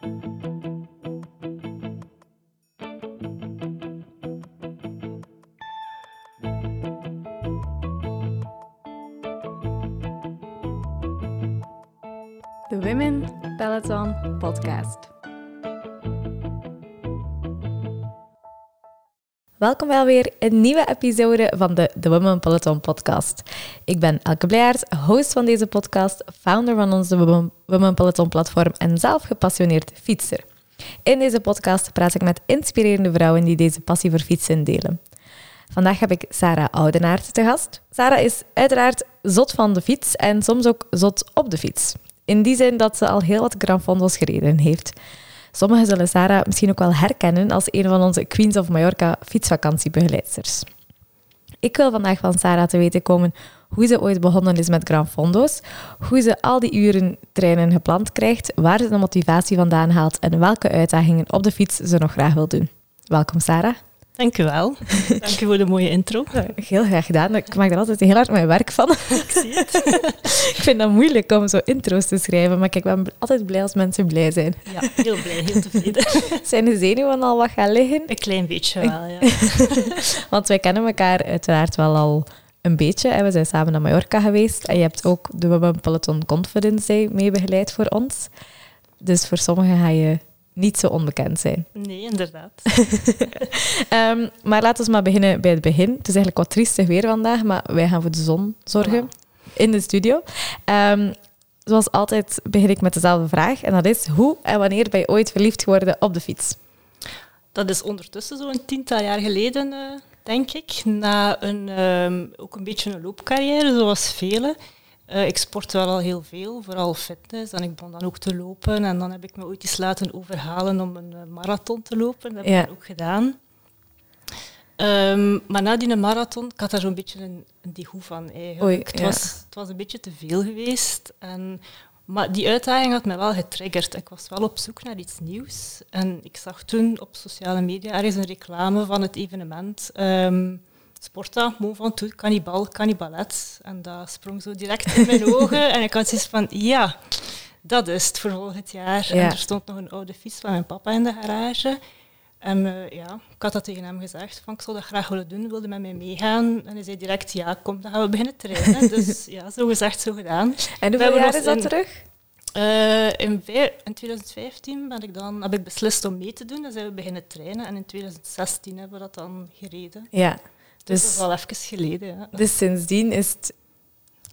De Women Peloton Podcast. Welkom bij weer een nieuwe episode van de The Women Peloton podcast. Ik ben Elke Blijaert, host van deze podcast, founder van onze Women- Women Peloton platform en zelf gepassioneerd fietser. In deze podcast praat ik met inspirerende vrouwen die deze passie voor fietsen delen. Vandaag heb ik Sarah Oudenaert te gast. Sarah is uiteraard zot van de fiets en soms ook zot op de fiets. In die zin dat ze al heel wat Gran Fondos gereden heeft. Sommigen zullen Sarah misschien ook wel herkennen als een van onze Queens of Mallorca fietsvakantiebegeleidsters. Ik wil vandaag van Sarah te weten komen hoe ze ooit begonnen is met Gran Fondo's, hoe ze al die uren trainen gepland krijgt, waar ze de motivatie vandaan haalt en welke uitdagingen op de fiets ze nog graag wil doen. Welkom Sarah. Dank u wel. Dank u voor de mooie intro. Heel graag gedaan. Ik maak er altijd heel hard mijn werk van. Ik zie het. Ik vind dat moeilijk om zo intro's te schrijven, maar kijk, ik ben altijd blij als mensen blij zijn. Ja, heel blij, heel tevreden. Zijn de zenuwen al wat gaan liggen? Een klein beetje wel, ja. Want wij kennen elkaar uiteraard wel al een beetje. hè. We zijn samen naar Mallorca geweest en je hebt ook de Women Peloton Conference Day mee begeleid voor ons. Dus voor sommigen ga je niet zo onbekend zijn. Nee, inderdaad. Ehm, maar laten we maar beginnen bij het begin. Het is eigenlijk wat triestig weer vandaag, maar wij gaan voor de zon zorgen in de studio. Ehm, zoals altijd begin ik met dezelfde vraag. En dat is, hoe en wanneer ben je ooit verliefd geworden op de fiets? Dat is ondertussen zo'n tiental jaar geleden, eh, denk ik. Na een, ehm, ook een beetje een loopcarrière, zoals velen. Eh, ik sport wel al heel veel, vooral fitness. En ik begon dan ook te lopen. En dan heb ik me ooit eens laten overhalen om een eh, marathon te lopen. Dat heb Ja. ik ook gedaan. Ehm, maar na die marathon, ik had daar zo'n beetje een, een degoe van eigenlijk. Oei, het, ja. was, het was een beetje te veel geweest. En, maar die uitdaging had mij wel getriggerd. Ik was wel op zoek naar iets nieuws. En ik zag toen op sociale media ergens een reclame van het evenement. ehm Sporta, Mont Ventoux, Cannibal, Cannibalet. En dat sprong zo direct in mijn ogen. En ik had zoiets van, ja, dat is het voor volgend jaar. Ja. En er stond nog een oude fiets van mijn papa in de garage. En eh, ja, ik had dat tegen hem gezegd, van ik zou dat graag willen doen, wilde met mij meegaan. En hij zei direct, ja, kom, dan gaan we beginnen trainen. dus ja, zo gezegd, zo gedaan. En hoeveel jaar is dat terug? Eh, in 2015 ben ik dan, heb ik beslist om mee te doen. Dan zijn we beginnen trainen. En in 2016 hebben we dat dan gereden. Ja. Dus, dat is al even geleden. Ja. dus sindsdien is het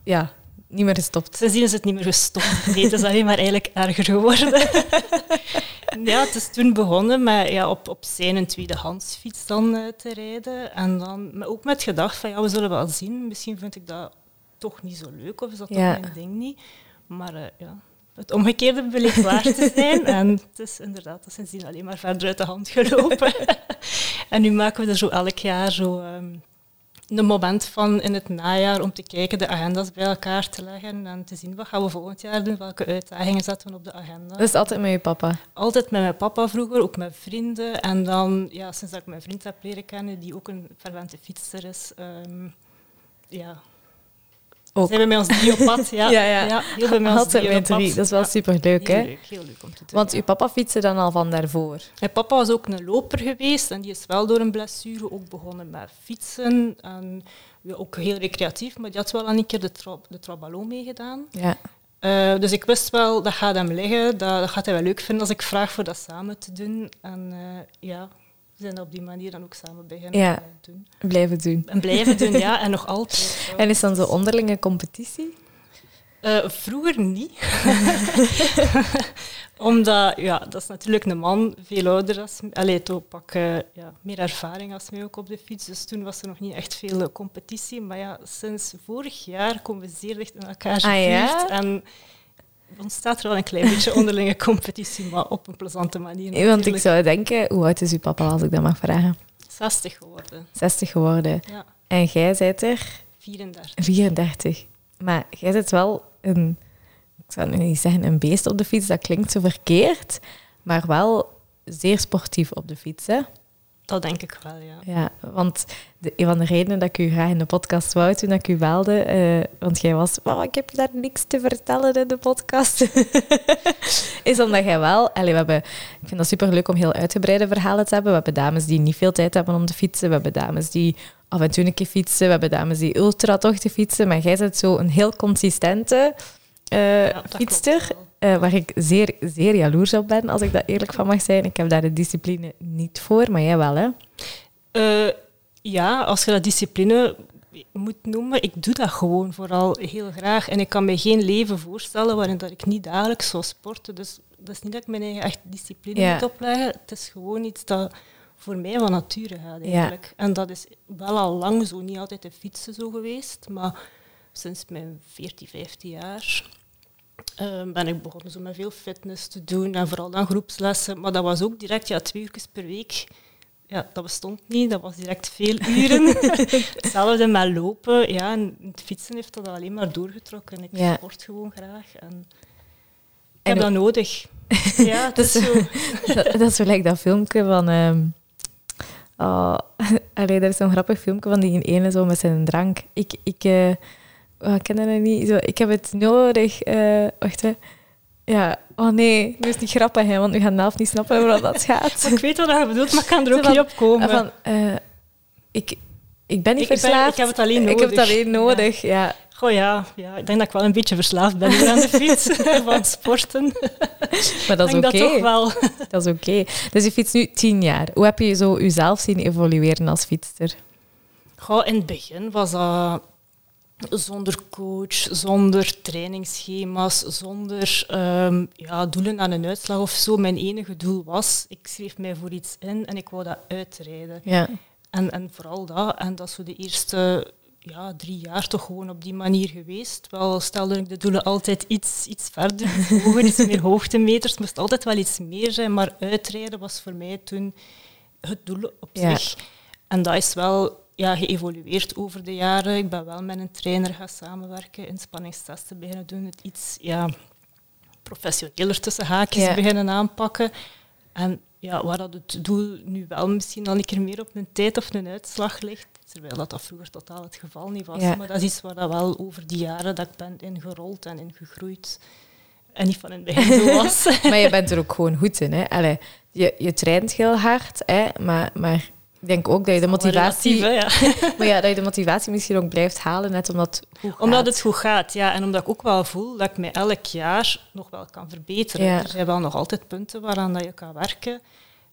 ja, niet meer gestopt. Sindsdien is het niet meer gestopt. Nee, het is alleen maar eigenlijk erger geworden. ja, het is toen begonnen met ja, op, op zijn een tweedehands fiets dan eh, te rijden. En dan maar ook met gedacht van, ja, we zullen wel zien. Misschien vind ik dat toch niet zo leuk, of is dat Ja. toch mijn ding niet. Maar eh, ja, het omgekeerde bleek waar te zijn. En het is inderdaad sindsdien alleen maar verder uit de hand gelopen. en nu maken we er zo elk jaar zo... ehm, een moment van in het najaar om te kijken, de agenda's bij elkaar te leggen en te zien wat gaan we volgend jaar doen, welke uitdagingen zetten we op de agenda. Dat is altijd met je papa. Altijd met mijn papa vroeger, ook met vrienden. En dan, ja, sinds dat ik mijn vriend heb leren kennen, die ook een fervente fietser is, ehm, ja, Ook. zijn we met ons drie op pad. Ja, Ja, ja. heel veel met ons met drie. Dat is wel Ja, superleuk, heel hè? leuk, heel leuk om te doen. Want ja. uw papa fietste dan al van daarvoor. Mijn papa was ook een loper geweest en die is wel door een blessure ook begonnen met fietsen. En ja, ook heel recreatief, maar die had wel al een keer de, tra de Traballon meegedaan. Ja. Eh, dus ik wist wel, dat gaat hem liggen. Dat, dat gaat hij wel leuk vinden als ik vraag voor dat samen te doen. En eh, ja, we zijn op die manier dan ook samen beginnen Ja. doen. Blijven doen. En blijven doen, ja. En nog altijd. En is dan zo onderlinge competitie? Eh, vroeger niet. Omdat, ja, dat is natuurlijk een man, veel ouder als Allee, toch pak eh, ja, meer ervaring als mij ook op de fiets. Dus toen was er nog niet echt veel eh, competitie. Maar ja, sinds vorig jaar komen we zeer dicht in elkaar Ah, ja? En ontstaat er wel een klein beetje onderlinge competitie, maar op een plezante manier. Want ik zou denken, hoe oud is uw papa als ik dat mag vragen? 60 geworden. 60 geworden. Ja, En jij bent er 34. 34. Maar jij zit wel een, ik zou nu niet zeggen een beest op de fiets, dat klinkt zo verkeerd, maar wel zeer sportief op de fiets. Hè? Dat denk ik wel, ja. Ja, want de, een van de redenen dat ik u graag in de podcast wou toen ik u belde, eh, want jij was, oh, ik heb daar niks te vertellen in de podcast, is omdat jij wel, we hebben, ik vind dat super leuk om heel uitgebreide verhalen te hebben. We hebben dames die niet veel tijd hebben om te fietsen, we hebben dames die af en toe een keer fietsen, we hebben dames die ultratochten fietsen, maar jij bent zo een heel consistente uh, ja, fietster. Uh, waar ik zeer, zeer jaloers op ben, als ik dat eerlijk van mag zijn. Ik heb daar de discipline niet voor, maar jij wel, hè? Uh, ja, als je dat discipline moet noemen, ik doe dat gewoon vooral heel graag. En ik kan me geen leven voorstellen waarin dat ik niet dagelijks zou sporten. Dus dat is niet dat ik mijn eigen echt discipline ja. moet opleggen. Het is gewoon iets dat voor mij van nature gaat, eigenlijk. Ja. En dat is wel al lang zo, niet altijd de fietsen zo geweest, maar sinds mijn 14, 15 jaar uh, ben ik begonnen zo met veel fitness te doen en vooral dan groepslessen. Maar dat was ook direct ja, twee uur per week. Ja, dat bestond niet, dat was direct veel uren. Hetzelfde met lopen. Ja, en het fietsen heeft dat alleen maar doorgetrokken. Ik ja. sport gewoon graag. En ik heb dat nodig. ja, dat, is zo. dat, dat is gelijk dat filmpje van... Um, oh, allee, er is zo'n grappig filmpje van die ene zo met zijn drank. Ik... ik uh, oh, ik ken dat niet. Zo, ik heb het nodig. Uh, wacht, hè. Ja, oh nee, nu is het niet grappig, hè, want nu gaan zelf niet snappen hoe dat gaat. ik weet wat je bedoelt, maar ik kan er ook niet op komen. Van, uh, ik, ik ben niet ik verslaafd. ik heb het alleen nodig. Ik heb het alleen nodig, ja. Goh ja, ja, ik denk dat ik wel een beetje verslaafd ben aan de fiets, van sporten. Maar dat is oké. Okay. Dat toch wel. Dat is oké. Okay. Dus je fietst nu tien jaar. Hoe heb je zo jezelf zien evolueren als fietster? Goh, in het begin was dat zonder coach, zonder trainingsschema's, zonder um, ja, doelen aan een uitslag of zo. Mijn enige doel was, ik schreef mij voor iets in en ik wou dat uitrijden. Ja. En, en vooral dat. En dat is zo de eerste ja, drie jaar toch gewoon op die manier geweest. Wel stelde ik de doelen altijd iets, iets verder, hoger, iets meer hoogtemeters. Het moest altijd wel iets meer zijn, maar uitrijden was voor mij toen het doel op zich. En dat is wel ja, geëvolueerd over de jaren. Ik ben wel met een trainer gaan samenwerken, inspanningstesten beginnen doen, het iets ja, professioneler tussen haakjes beginnen aanpakken. En ja, waar dat het doel nu wel misschien dan een keer meer op een tijd of een uitslag ligt, terwijl dat, dat vroeger totaal het geval niet was. Maar dat is iets waar dat wel over die jaren dat ik ben ingerold en ingegroeid. En niet van in het begin zo was. maar je bent er ook gewoon goed in. Hè? Allee, je, je traint heel hard, hè? Maar, maar denk ook dat je de motivatie... Ja. maar ja, dat je de motivatie misschien ook blijft halen, net omdat het goed Omdat het goed gaat, ja. En omdat ik ook wel voel dat ik mij elk jaar nog wel kan verbeteren. Er zijn wel nog altijd punten waaraan dat je kan werken.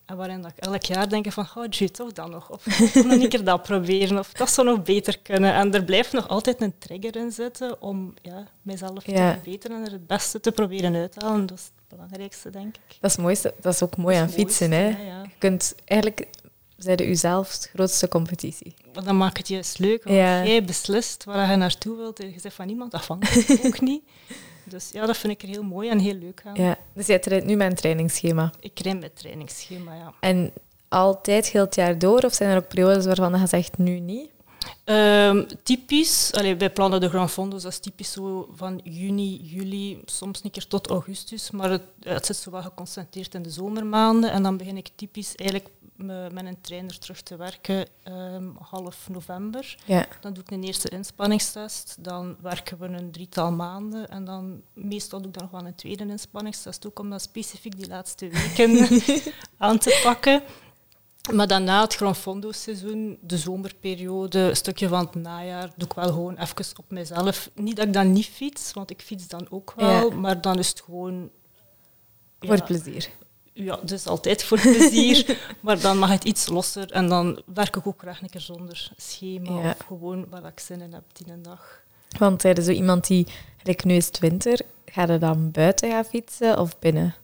En waarin dat ik elk jaar denk van, oh, je toch dan nog? Of nog een keer dat proberen, of dat zou nog beter kunnen. En er blijft nog altijd een trigger in zitten om ja, mijzelf te verbeteren en er het beste te proberen uit te halen. Dat is het belangrijkste, denk ik. Dat is, mooiste, dat is ook mooi aan fietsen. hè? Je kunt eigenlijk zijde uzelf de grootste competitie. Maar dan maakt het juist leuk, want jij beslist waar je naartoe wilt. Je zegt van niemand afhankelijk, ook niet. Dus ja, dat vind ik er heel mooi en heel leuk aan. Ja, dus jij traint nu mijn trainingsschema? Ik train met trainingsschema, ja. En altijd heel het jaar door? Of zijn er ook periodes waarvan je zegt nu niet? Um, typisch, allee, wij plannen de Grand Fondos, dat is typisch zo van juni, juli, soms een keer tot augustus, maar het, het zit zo wel geconcentreerd in de zomermaanden. En dan begin ik typisch eigenlijk met een trainer terug te werken um, half november. Ja. Dan doe ik een eerste inspanningstest. Dan werken we een drietal maanden. En dan meestal doe ik dan nog wel een tweede inspanningstest. Ook om dat specifiek die laatste weken aan te pakken. Maar dan na het Grand Fondo-seizoen, de zomerperiode, een stukje van het najaar, doe ik wel gewoon even op mezelf. Niet dat ik dan niet fiets, want ik fiets dan ook wel, maar dan is het gewoon... Voor plezier ja, dus altijd voor plezier, maar dan mag het iets losser en dan werk ik ook graag een keer zonder schema of gewoon waar ik zin in heb die een dag. Want tijdens zo iemand die, like nu is het winter, gaat er dan buiten gaan fietsen of binnen?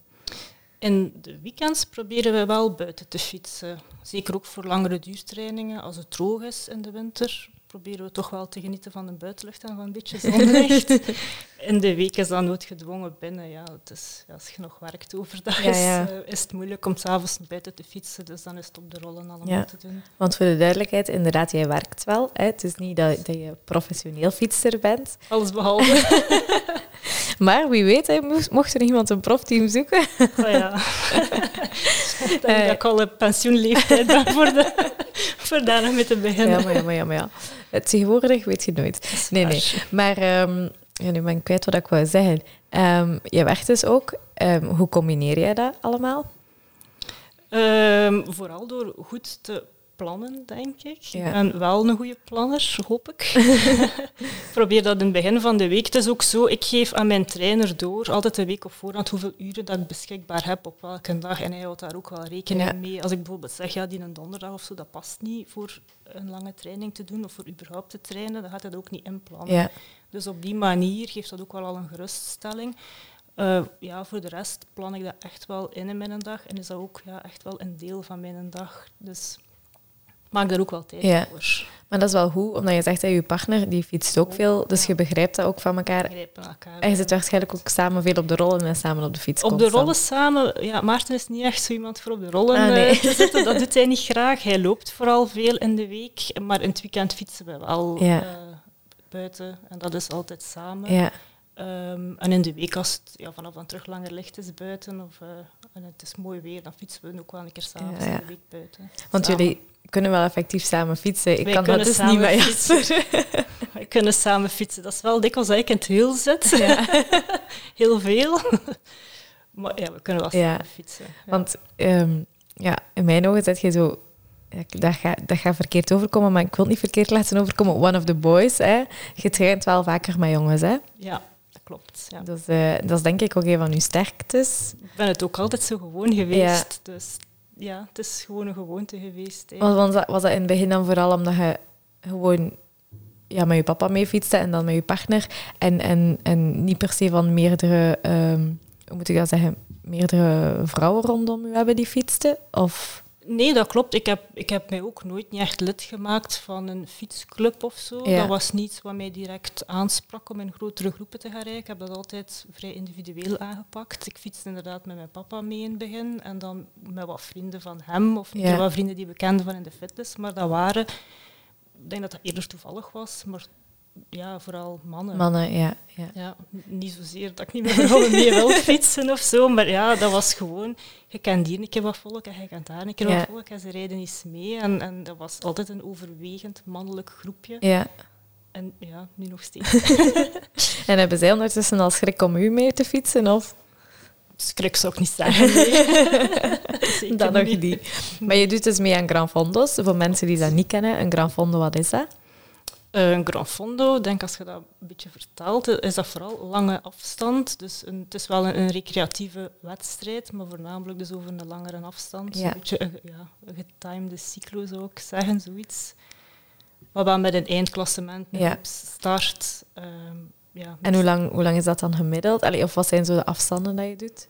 In de weekends proberen we wel buiten te fietsen. Zeker ook voor langere duurtrainingen. Als het droog is in de winter, proberen we toch wel te genieten van de buitenlucht en van een beetje zonlicht. in de week is dat noodgedwongen binnen. Ja, het is, ja, als je nog werkt overdag, ja, ja. Is, uh, is het moeilijk om s'avonds buiten te fietsen. Dus dan is het op de rollen allemaal te doen. Want voor de duidelijkheid, inderdaad, jij werkt wel. Hè? Het is niet dat, dat je professioneel fietser bent. Alles behalve. Maar wie weet, hè, mocht er iemand een profteam zoeken. Oh ja. dat ik al op pensioenleeftijd ben voor, de, voor daar nog mee te beginnen. Ja, maar ja, maar ja, maar ja. Het tegenwoordig weet je nooit. Nee, nee. Maar ehm, ja, nu ben ik kwijt wat ik wou zeggen. Ehm je werkt dus ook. Ehm, hoe combineer jij dat allemaal? Vooral door goed te plannen, denk ik. Ja. Ben wel een goede planner, hoop ik. ik probeer dat in het begin van de week. Het is ook zo, ik geef aan mijn trainer door, altijd een week op voorhand, hoeveel uren dat ik beschikbaar heb op welke dag. En hij houdt daar ook wel rekening Ja. mee. Als ik bijvoorbeeld zeg, ja, die een donderdag of zo, dat past niet voor een lange training te doen of voor überhaupt te trainen, dan gaat hij dat ook niet inplannen. Ja, Dus op die manier geeft dat ook wel al een geruststelling. Eh, ja, voor de rest plan ik dat echt wel in in mijn dag en is dat ook ja, echt wel een deel van mijn dag. Dus maak daar ook wel tijd Ja. voor. maar dat is wel goed, omdat je zegt dat je partner die fietst ook veel, dus je begrijpt dat ook van elkaar. Begrijpen elkaar. En je zit waarschijnlijk ook samen veel op de rollen en samen op de fiets. op de rollen samen, ja, Maarten is niet echt zo iemand voor op de rollen Ah, eh, nee. te zitten. Dat doet hij niet graag. Hij loopt vooral veel in de week, maar in het weekend fietsen we wel Ja. eh, buiten. En dat is altijd samen. Ja, Ehm, en in de week, als het ja, vanaf dan terug langer licht is buiten of, eh, en het is mooi weer, dan fietsen we ook wel een keer s'avonds Ja, ja. in de week buiten. want Samen. jullie kunnen wel effectief samen fietsen. Ik Wij kan dat dus samen niet. Jasper. We kunnen samen fietsen. Dat is wel dikwijls dat ik in het heel zit. Ja. Heel veel. maar ja, we kunnen wel Ja. samen fietsen. Ja. Want ehm, ja, in mijn ogen zet je zo... Dat gaat, dat gaat verkeerd overkomen, maar ik wil het niet verkeerd laten overkomen. One of the boys, hè. Je traint wel vaker met jongens, hè. ja, dat klopt. Ja. Dus, eh, dat is denk ik ook een van uw sterktes. Ik ben het ook altijd zo gewoon geweest. Dus ja, het is gewoon een gewoonte geweest. Was, dat, was dat in het begin dan vooral omdat je gewoon ja, met je papa mee fietste en dan met je partner en, en, en niet per se van meerdere, ehm, moet ik dat zeggen, meerdere vrouwen rondom u hebben die fietsten? Of... Nee, dat klopt. Ik heb, ik heb mij ook nooit niet echt lid gemaakt van een fietsclub of zo. Ja. Dat was niets wat mij direct aansprak om in grotere groepen te gaan rijden. Ik heb dat altijd vrij individueel aangepakt. Ik fietste inderdaad met mijn papa mee in het begin en dan met wat vrienden van hem of Ja. wat vrienden die we kenden van in de fitness. Maar dat waren, ik denk dat dat eerder toevallig was, maar ja, vooral mannen. Mannen, ja. ja. Ja, niet zozeer dat ik niet met vrouwen mee wil fietsen of zo, maar ja, dat was gewoon, je kent hier een keer wat volk en je kent daar een keer Ja. wat volk en ze rijden eens mee. En, en dat was altijd een overwegend mannelijk groepje. ja. En ja, nu nog steeds. En hebben zij ondertussen al schrik om u mee te fietsen? Of Schrik zou ik niet zeggen. nee. Zeker dat nog niet. niet? Maar je doet dus mee aan Gran Fondos. Voor mensen die dat niet kennen, een Gran Fondo, wat is dat? Eh, Een Gran Fondo, denk als je dat een beetje vertaalt, eh, is dat vooral lange afstand. Dus een, het is wel een, een recreatieve wedstrijd, maar voornamelijk dus over een langere afstand. Ja. Een beetje een, ja, een getimede cyclo zou ik zeggen, zoiets. Maar wel met een eindklassement, een Ja. groepsstart. ehm, ja, En hoe lang, hoe lang is dat dan gemiddeld? Allee, of wat zijn zo de afstanden dat je doet?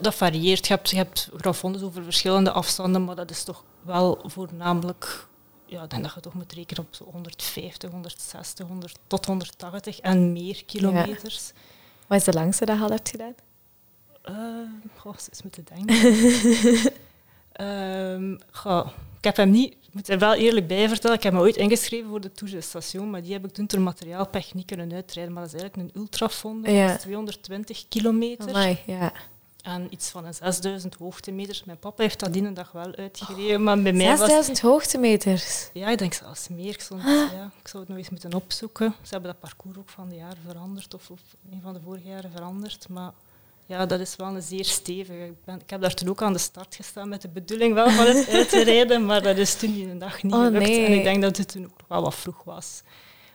Dat varieert. Je hebt, je hebt over verschillende afstanden, maar dat is toch wel voornamelijk... Ja, denk dat je toch moet rekenen op zo 150, 160, 100, tot 180 en meer kilometers. Wat is de langste dat je al hebt gedaan? Eh goh, eens moeten denken. Goh, ik heb hem niet, ik moet er wel eerlijk bij vertellen, ik heb me ooit ingeschreven voor de Tour de Station, maar die heb ik toen door materiaalpech niet kunnen uitrijden. Maar dat is eigenlijk een ultrafondo, Ja. dat is 220 kilometer. Amai, ja. En iets van een 6000 hoogtemeters. Mijn papa heeft dat die een dag wel uitgereden, maar bij mij was... 6000 hoogtemeters. Ja, ik denk zelfs meer. Ik zou, het- ja, ik zou het nog eens moeten opzoeken. Ze hebben dat parcours ook van de jaar veranderd, of, of een van de vorige jaren veranderd. Maar ja, dat is wel een zeer stevige. Ik, ben, ik heb daar toen ook aan de start gestaan met de bedoeling wel van het uit te rijden, maar dat is toen in een dag niet Oh, gelukt. nee. En ik denk dat het toen ook wel wat vroeg was.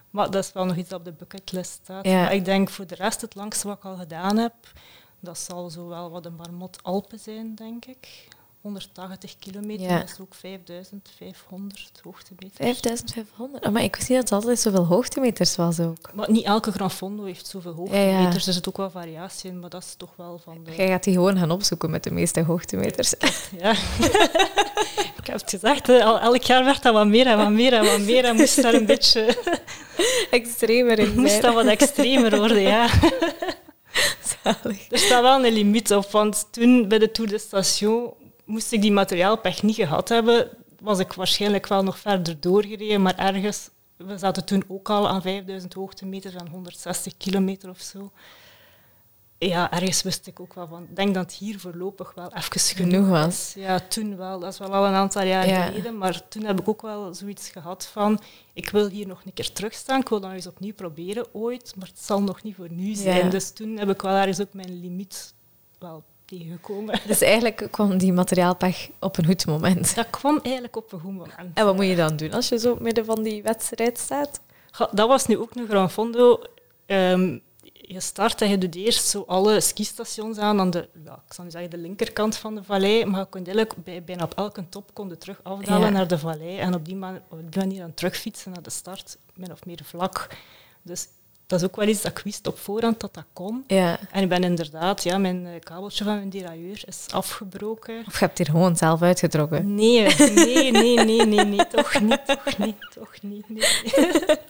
Maar dat is wel nog iets dat op de bucketlist staat. Ja. Maar ik denk voor de rest, het langste wat ik al gedaan heb, dat zal zo wel wat de Marmot Alpen zijn, denk ik. 180 kilometer, Ja. dat is ook 5500 hoogtemeters. 5500? Maar ik wist niet dat het altijd zoveel hoogtemeters was ook. Maar niet elke Gran Fondo heeft zoveel hoogtemeters. ja. Er zit ook wel variatie in, maar dat is toch wel van de... Jij gaat die gewoon gaan opzoeken met de meeste hoogtemeters. Ja. ik heb het gezegd, al, elk jaar werd dat wat meer en wat meer en wat meer. En moest daar een beetje Extremer in moest dat wat extremer worden, ja. Er staat wel een limiet op, want toen bij de Tour de Station moest ik die materiaalpech niet gehad hebben, was ik waarschijnlijk wel nog verder doorgereden, maar ergens, we zaten toen ook al aan 5000 hoogtemeters en 160 kilometer of zo. Ja, ergens wist ik ook wel van. Ik denk dat het hier voorlopig wel even Genoeg was. Ja, toen wel. Dat is wel al een aantal jaar Ja. geleden. Maar toen heb ik ook wel zoiets gehad van... Ik wil hier nog een keer terugstaan. Ik wil dat eens opnieuw proberen ooit. Maar het zal nog niet voor nu zijn. Ja. Dus toen heb ik wel ergens ook mijn limiet wel tegengekomen. Dus eigenlijk kwam die materiaalpech op een goed moment. Dat kwam eigenlijk op een goed moment. En wat moet je dan doen als je zo midden van die wedstrijd staat? Dat was nu ook een Gran Fondo. Ehm, je start en je doet eerst zo alle skistations aan aan de, ja, ik zal nu zeggen, de linkerkant van de vallei. Maar je kon eigenlijk bij, bijna op elke top kon je terug afdalen Ja. naar de vallei. En op die, man, op die manier dan terugfietsen naar de start, min of meer vlak. Dus dat is ook wel iets dat ik wist op voorhand dat dat kon. Ja. En ik ben inderdaad, ja, mijn eh, kabeltje van mijn derailleur is afgebroken. Of je hebt hier gewoon zelf uitgetrokken. Nee, nee, nee, nee, nee, nee, toch niet, toch niet, toch niet. Nee.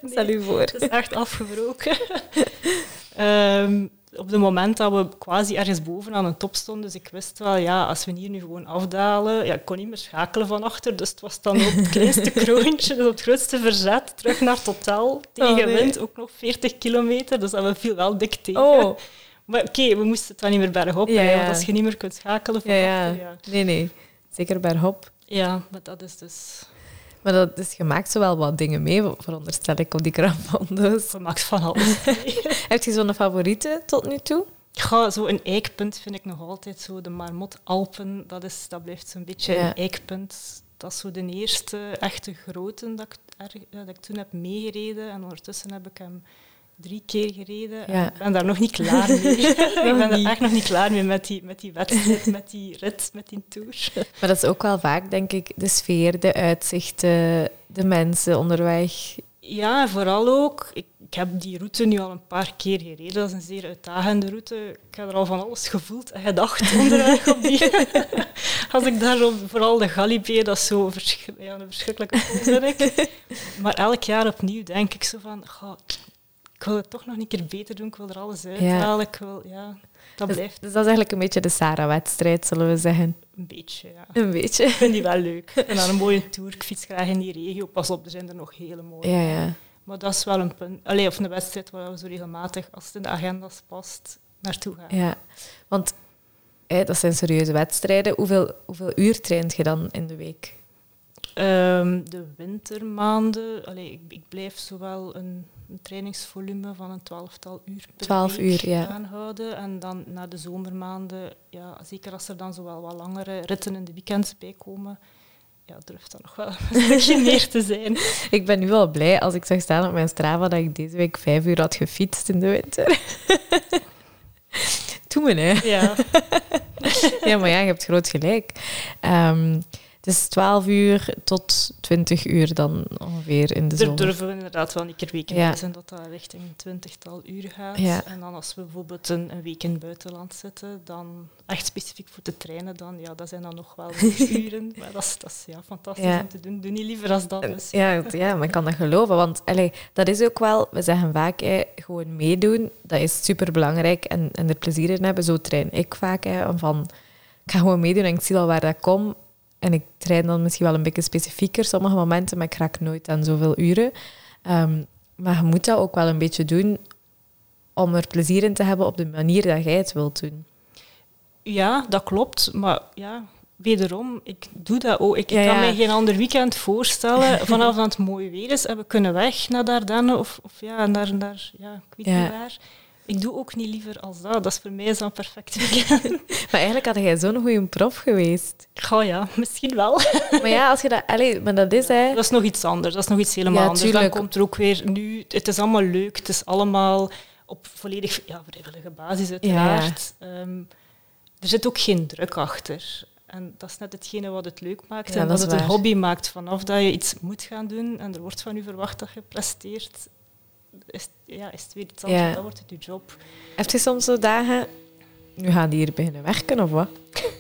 Stel u voor. Het is echt afgebroken. Ehm, op het moment dat we quasi ergens boven aan een top stonden, dus ik wist wel, ja, als we hier nu gewoon afdalen, ja, ik kon niet meer schakelen van achter, dus het was dan op het kleinste kroontje, dus op het grootste verzet, terug naar totaal, tegen Oh, nee. wind, ook nog 40 kilometer, dus dat viel wel dik tegen. Oh, Maar oké, we moesten het dan niet meer bergop Ja, ja. want als je niet meer kunt schakelen van ja, achter, ja. Nee, nee. Zeker bij hop. Ja, maar dat is dus... Maar dat is, je maakt zo wel wat dingen mee, veronderstel ik, op die gramfondo's. Je maakt van alles. Heb je zo'n favoriete tot nu toe? Ja, zo een eikpunt vind ik nog altijd zo. De Marmot Alpen, dat, is, dat blijft zo'n beetje Ja. een eikpunt. Dat is zo de eerste echte grote dat ik, dat ik toen heb meegereden. En ondertussen heb ik hem drie keer gereden. Ja. ik ben daar nog niet klaar mee. ik ben er echt nog niet klaar mee met die, met die wedstrijd, met die rit, met die tour. Maar dat is ook wel vaak, denk ik, de sfeer, de uitzichten, de mensen onderweg. Ja, vooral ook, ik, ik heb die route nu al een paar keer gereden. Dat is een zeer uitdagende route. Ik heb er al van alles gevoeld en gedacht onderweg op die. Als ik daar op, vooral de Galibier, dat is zo verschri- ja, een verschrikkelijke ik. Maar elk jaar opnieuw denk ik zo van, "Goh, ik wil het toch nog een keer beter doen. Ik wil er alles uithalen. Ik wil, ja, dat Dus, blijft dus dat is eigenlijk een beetje de Sarah-wedstrijd, zullen we zeggen. een beetje, ja. Een beetje. Ik vind die wel leuk. En dan een mooie tour. Ik fiets graag in die regio. Pas op, er zijn er nog hele mooie. Ja, ja. Maar dat is wel een punt. Allee, of een wedstrijd waar we zo regelmatig, als het in de agendas past, naartoe gaan. ja. Want hè, dat zijn serieuze wedstrijden. Hoeveel, hoeveel uur traint je dan in de week? Ehm, de wintermaanden, allee, ik, ik blijf zowel een, een trainingsvolume van een twaalftal uur per 12 week uur, ja. aanhouden. En dan na de zomermaanden, ja, zeker als er dan zowel wat langere ritten in de weekends bij komen, ja, durft dat nog wel een stukje meer te zijn. Ik ben nu al blij als ik zag staan op mijn Strava dat ik deze week vijf uur had gefietst in de winter. Me, hè. Ja. Ja, maar ja, je hebt groot gelijk. Ehm, is 12 uur tot 20 uur dan ongeveer in de zomer. durven we inderdaad wel een keer weken Ja. zijn dat dat richting een twintigtal uur gaat. Ja. En dan als we bijvoorbeeld een, een week in het buitenland zitten, dan echt specifiek voor te trainen, dan, ja, dat zijn dan nog wel uren. Maar dat is, dat is ja, fantastisch Ja. om te doen. Doe niet liever als dat. Dus. Ja, ja, maar ik kan dat geloven. Want allee, dat is ook wel, we zeggen vaak, hè, gewoon meedoen, dat is superbelangrijk. En, en er plezier in hebben, zo train ik vaak. Hè, van, ik ga gewoon meedoen en ik zie al waar dat kom. En ik train dan misschien wel een beetje specifieker sommige momenten, maar ik raak nooit aan zoveel uren. Ehm, maar je moet dat ook wel een beetje doen om er plezier in te hebben op de manier dat jij het wilt doen. Ja, dat klopt. Maar ja, wederom, ik doe dat ook. Ik Ja, kan ja. mij geen ander weekend voorstellen. Vanaf dat het mooi weer is en we kunnen weg naar de Ardennen of, of ja, naar, naar ja, ik weet Ja. niet waar. Ik doe ook niet liever als dat. Dat is voor mij zo'n perfect. Maar eigenlijk had jij zo'n goede prof geweest. Oh ja, misschien wel. Maar ja, als je dat... Allee, maar dat is, hè... Dat is nog iets anders. Dat is nog iets helemaal Ja, anders. Dan komt er ook weer nu... Het is allemaal leuk. Het is allemaal op volledig ja, vrijwillige basis, uiteraard. Ehm, er zit ook geen druk achter. En dat is net hetgene wat het leuk maakt. Ja, en dat het een hobby maakt. Vanaf dat je iets moet gaan doen en er wordt van je verwacht dat je presteert, is, ja, is het weer iets anders. Ja. Dan wordt het je job. Heb je soms zo dagen... Nu gaan die hier beginnen werken, of wat?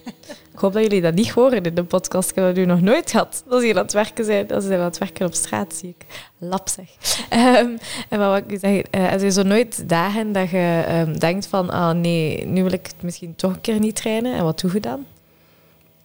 ik hoop dat jullie dat niet horen in de podcast. Ik heb dat nu nog nooit gehad. Dat ze hier aan het werken zijn. Dat ze aan het werken op straat, zie ik. Lap, zeg. Ehm, en wat ik eh heb je zo nooit dagen dat je ehm, denkt van... Ah, nee, nu wil ik het misschien toch een keer niet trainen. En wat doe je dan?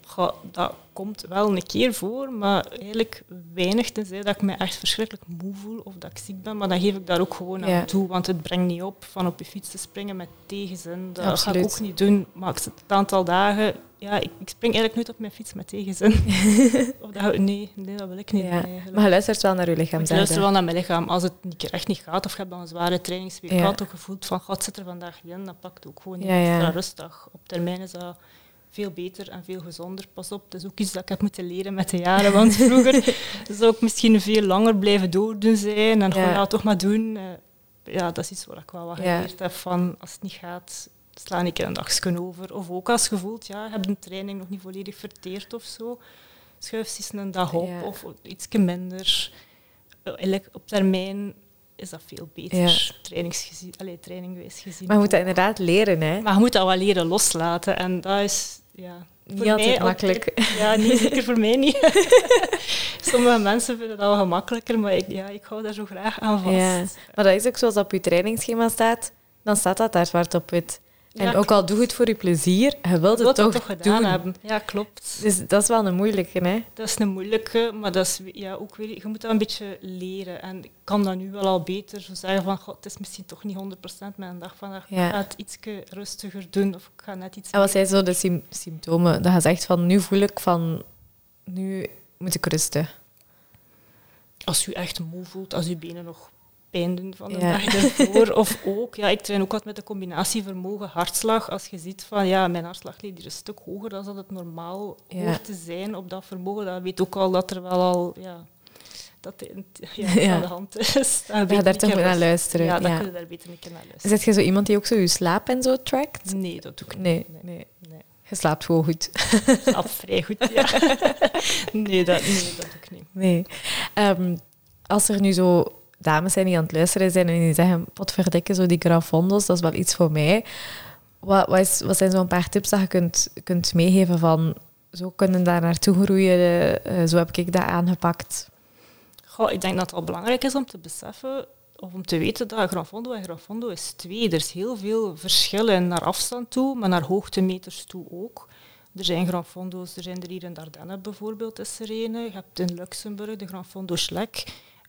Goh, dat komt wel een keer voor, maar eigenlijk weinig tenzij dat ik me echt verschrikkelijk moe voel of dat ik ziek ben. Maar dan geef ik daar ook gewoon aan toe, want het brengt niet op van op je fiets te springen met tegenzin. Dat ga ik ook niet doen. Maar ik zit het aantal dagen... Ja, ik, ik spring eigenlijk nooit op mijn fiets met tegenzin. of dat, nee, nee, dat wil ik niet Ja. doen. Maar je luistert wel naar je lichaam, Ik luister wel naar mijn lichaam. Als het een keer echt niet gaat, of je hebt dan een zware trainingsweek Ja. je voelt van, god, zit er vandaag niet in, dan pak het ook gewoon niet Ja, ja. extra rustig. Op termijn is dat veel beter en veel gezonder. Pas op, het is ook iets dat ik heb moeten leren met de jaren, want vroeger zou ik misschien veel langer blijven doordoen zijn en gewoon, Ja. ja, toch maar doen. Eh, Ja, dat is iets wat ik wel wat geleerd heb van, als het niet gaat, sla ik een dagje over. Of ook als je voelt, ja, je hebt een training nog niet volledig verteerd of zo, schuif eens een dag op Ja. of iets minder. Eh, Eigenlijk op termijn is dat veel beter, Ja. allee, trainingwijs gezien. Maar je moet dat inderdaad leren, hè. Maar je moet dat wel leren loslaten. En dat is ja, Niet altijd makkelijk. ja, niet zeker voor mij niet. Sommige mensen vinden dat wel gemakkelijker, maar ik, ja, ik hou daar zo graag aan vast. Ja. Maar dat is ook zoals dat op je trainingsschema staat, dan staat dat daar zwart op wit. En Ja, ook al doe het voor je plezier, je wilt het toch, het toch gedaan doen. hebben. Ja, klopt. Dus dat is wel een moeilijke, hè. Dat is een moeilijke, maar dat is ja, ook weer, je moet dat een beetje leren. En ik kan dat nu wel al beter zo zeggen van, god, het is misschien toch niet 100% mijn dag vandaag. Ja. Ik ga het iets rustiger doen of ik ga net iets En wat zijn zo de sym- symptomen? Dat je zegt van, nu voel ik van, nu moet ik rusten. Als u echt moe voelt, als uw benen nog pijn doen van de Ja. dag ervoor. Of ook, ja, ik train ook wat met de combinatie vermogen-hartslag. Als je ziet van, ja, mijn hartslag ligt hier een stuk hoger dan dat het normaal Ja. hoort te zijn op dat vermogen. Dan weet ook al dat er wel al, ja, dat ja, aan de hand is. Dan Ja, daar toch naar luisteren. Ja, dan ja. kun je daar beter een keer naar luisteren. Zet je zo iemand die ook zo je slaap en zo trackt? Nee, dat doe ik niet. Nee, nee. nee. Je slaapt gewoon goed. Slaap vrij goed, ja. nee, dat, nee, dat doe ik niet. Nee. Ehm, als er nu zo dames zijn die aan het luisteren zijn en die zeggen, potverdikke, zo die grafondos, dat is wel iets voor mij. Wat, wat, wat zijn zo'n paar tips dat je kunt, kunt meegeven van, zo kunnen daar naartoe groeien, eh, zo heb ik dat aangepakt. Ik denk dat het al belangrijk is om te beseffen of om te weten dat Gran Fondo en Gran Fondo is twee. Er is heel veel verschillen naar afstand toe, maar naar hoogtemeters toe ook. Er zijn Gran Fondo's, er zijn er hier in Dardenne bijvoorbeeld, is er een. Je hebt in Luxemburg de Gran Fondo Schlek.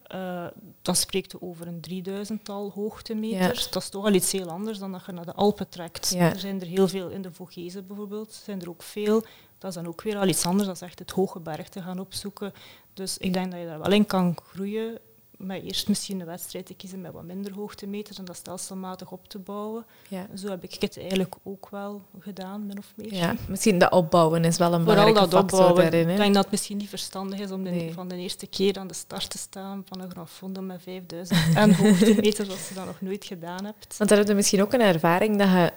Eh, dan spreekt je over een 3000-tal hoogtemeters. Dat is toch al iets heel anders dan dat je naar de Alpen trekt. Ja. Er zijn er heel veel in de Vogese bijvoorbeeld, zijn er ook veel. Dat is dan ook weer al iets anders, dat is echt het hoge berg te gaan opzoeken. Dus ik denk dat je daar wel in kan groeien, maar eerst misschien een wedstrijd te kiezen met wat minder hoogtemeters en dat stelselmatig op te bouwen. Ja. Zo heb ik het eigenlijk ook wel gedaan, min of meer. Ja, misschien dat opbouwen is wel een Vooral belangrijke dat factor daarin. Ik Hè? denk dat het misschien niet verstandig is om de, Nee. van de eerste keer aan de start te staan van een Gran Fondo met 5000 en hoogtemeters als je dat nog nooit gedaan hebt. Want dan heb je misschien ook een ervaring dat je...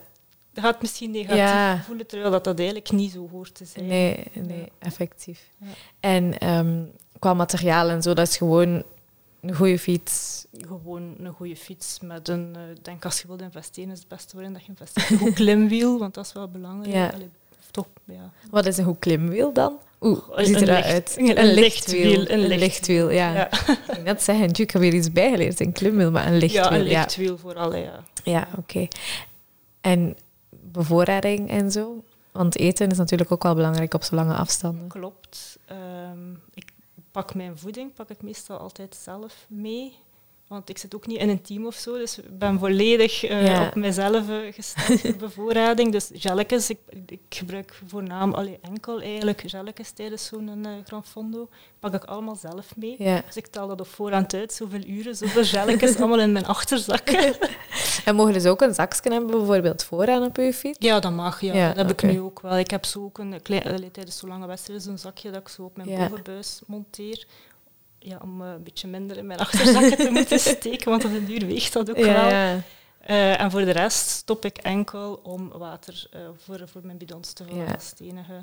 Dat gaat misschien negatief Ja. voelen, terwijl dat, dat eigenlijk niet zo hoort te zijn. Nee, nee effectief. Ja. En ehm, qua materiaal en zo, dat is gewoon een goede fiets. Gewoon een goede fiets met een... eh, denk als je wilt investeren, is het beste waarin dat je investeert. Een goed klimwiel, want dat is wel belangrijk. Ja. Allee, toch, ja. Wat is een goed klimwiel dan? Oeh, hoe ziet eruit uit? een lichtwiel, een Een lichtwiel, ja. Ja. Ik ging net zeggen, ik heb weer iets bijgeleerd. Een klimwiel, maar een lichtwiel. Ja, een ja. lichtwiel vooral, ja. Ja, oké. En bevoorrading en zo? Want eten is natuurlijk ook wel belangrijk op zo lange afstanden. Klopt. Ehm, ik pak mijn voeding pak ik meestal altijd zelf mee. Want ik zit ook niet in een team of zo, dus ik ben volledig eh, Ja. op mezelf eh, gesteld voor bevoorrading. Dus gelletjes, ik, ik gebruik voornamelijk allee, enkel eigenlijk gelletjes tijdens zo'n eh Gran Fondo. Pak ik allemaal zelf mee. Ja. Dus ik tel dat op voorhand uit, zoveel uren, zoveel gelletjes, allemaal in mijn achterzak. En mogen dus ook een zakje hebben, bijvoorbeeld vooraan op je fiets? Ja, dat mag. Ja. Ja, dat heb ik nu ook wel. Ik heb zo ook een klein, allee, tijdens zo'n lange wedstrijd zo'n zakje dat ik zo op mijn bovenbuis monteer. Ja, om eh, een beetje minder in mijn achterzakken te moeten steken, want op een duur weegt dat ook wel. Eh, en voor de rest stop ik enkel om water eh, voor, voor mijn bidons te vullen. Het enige.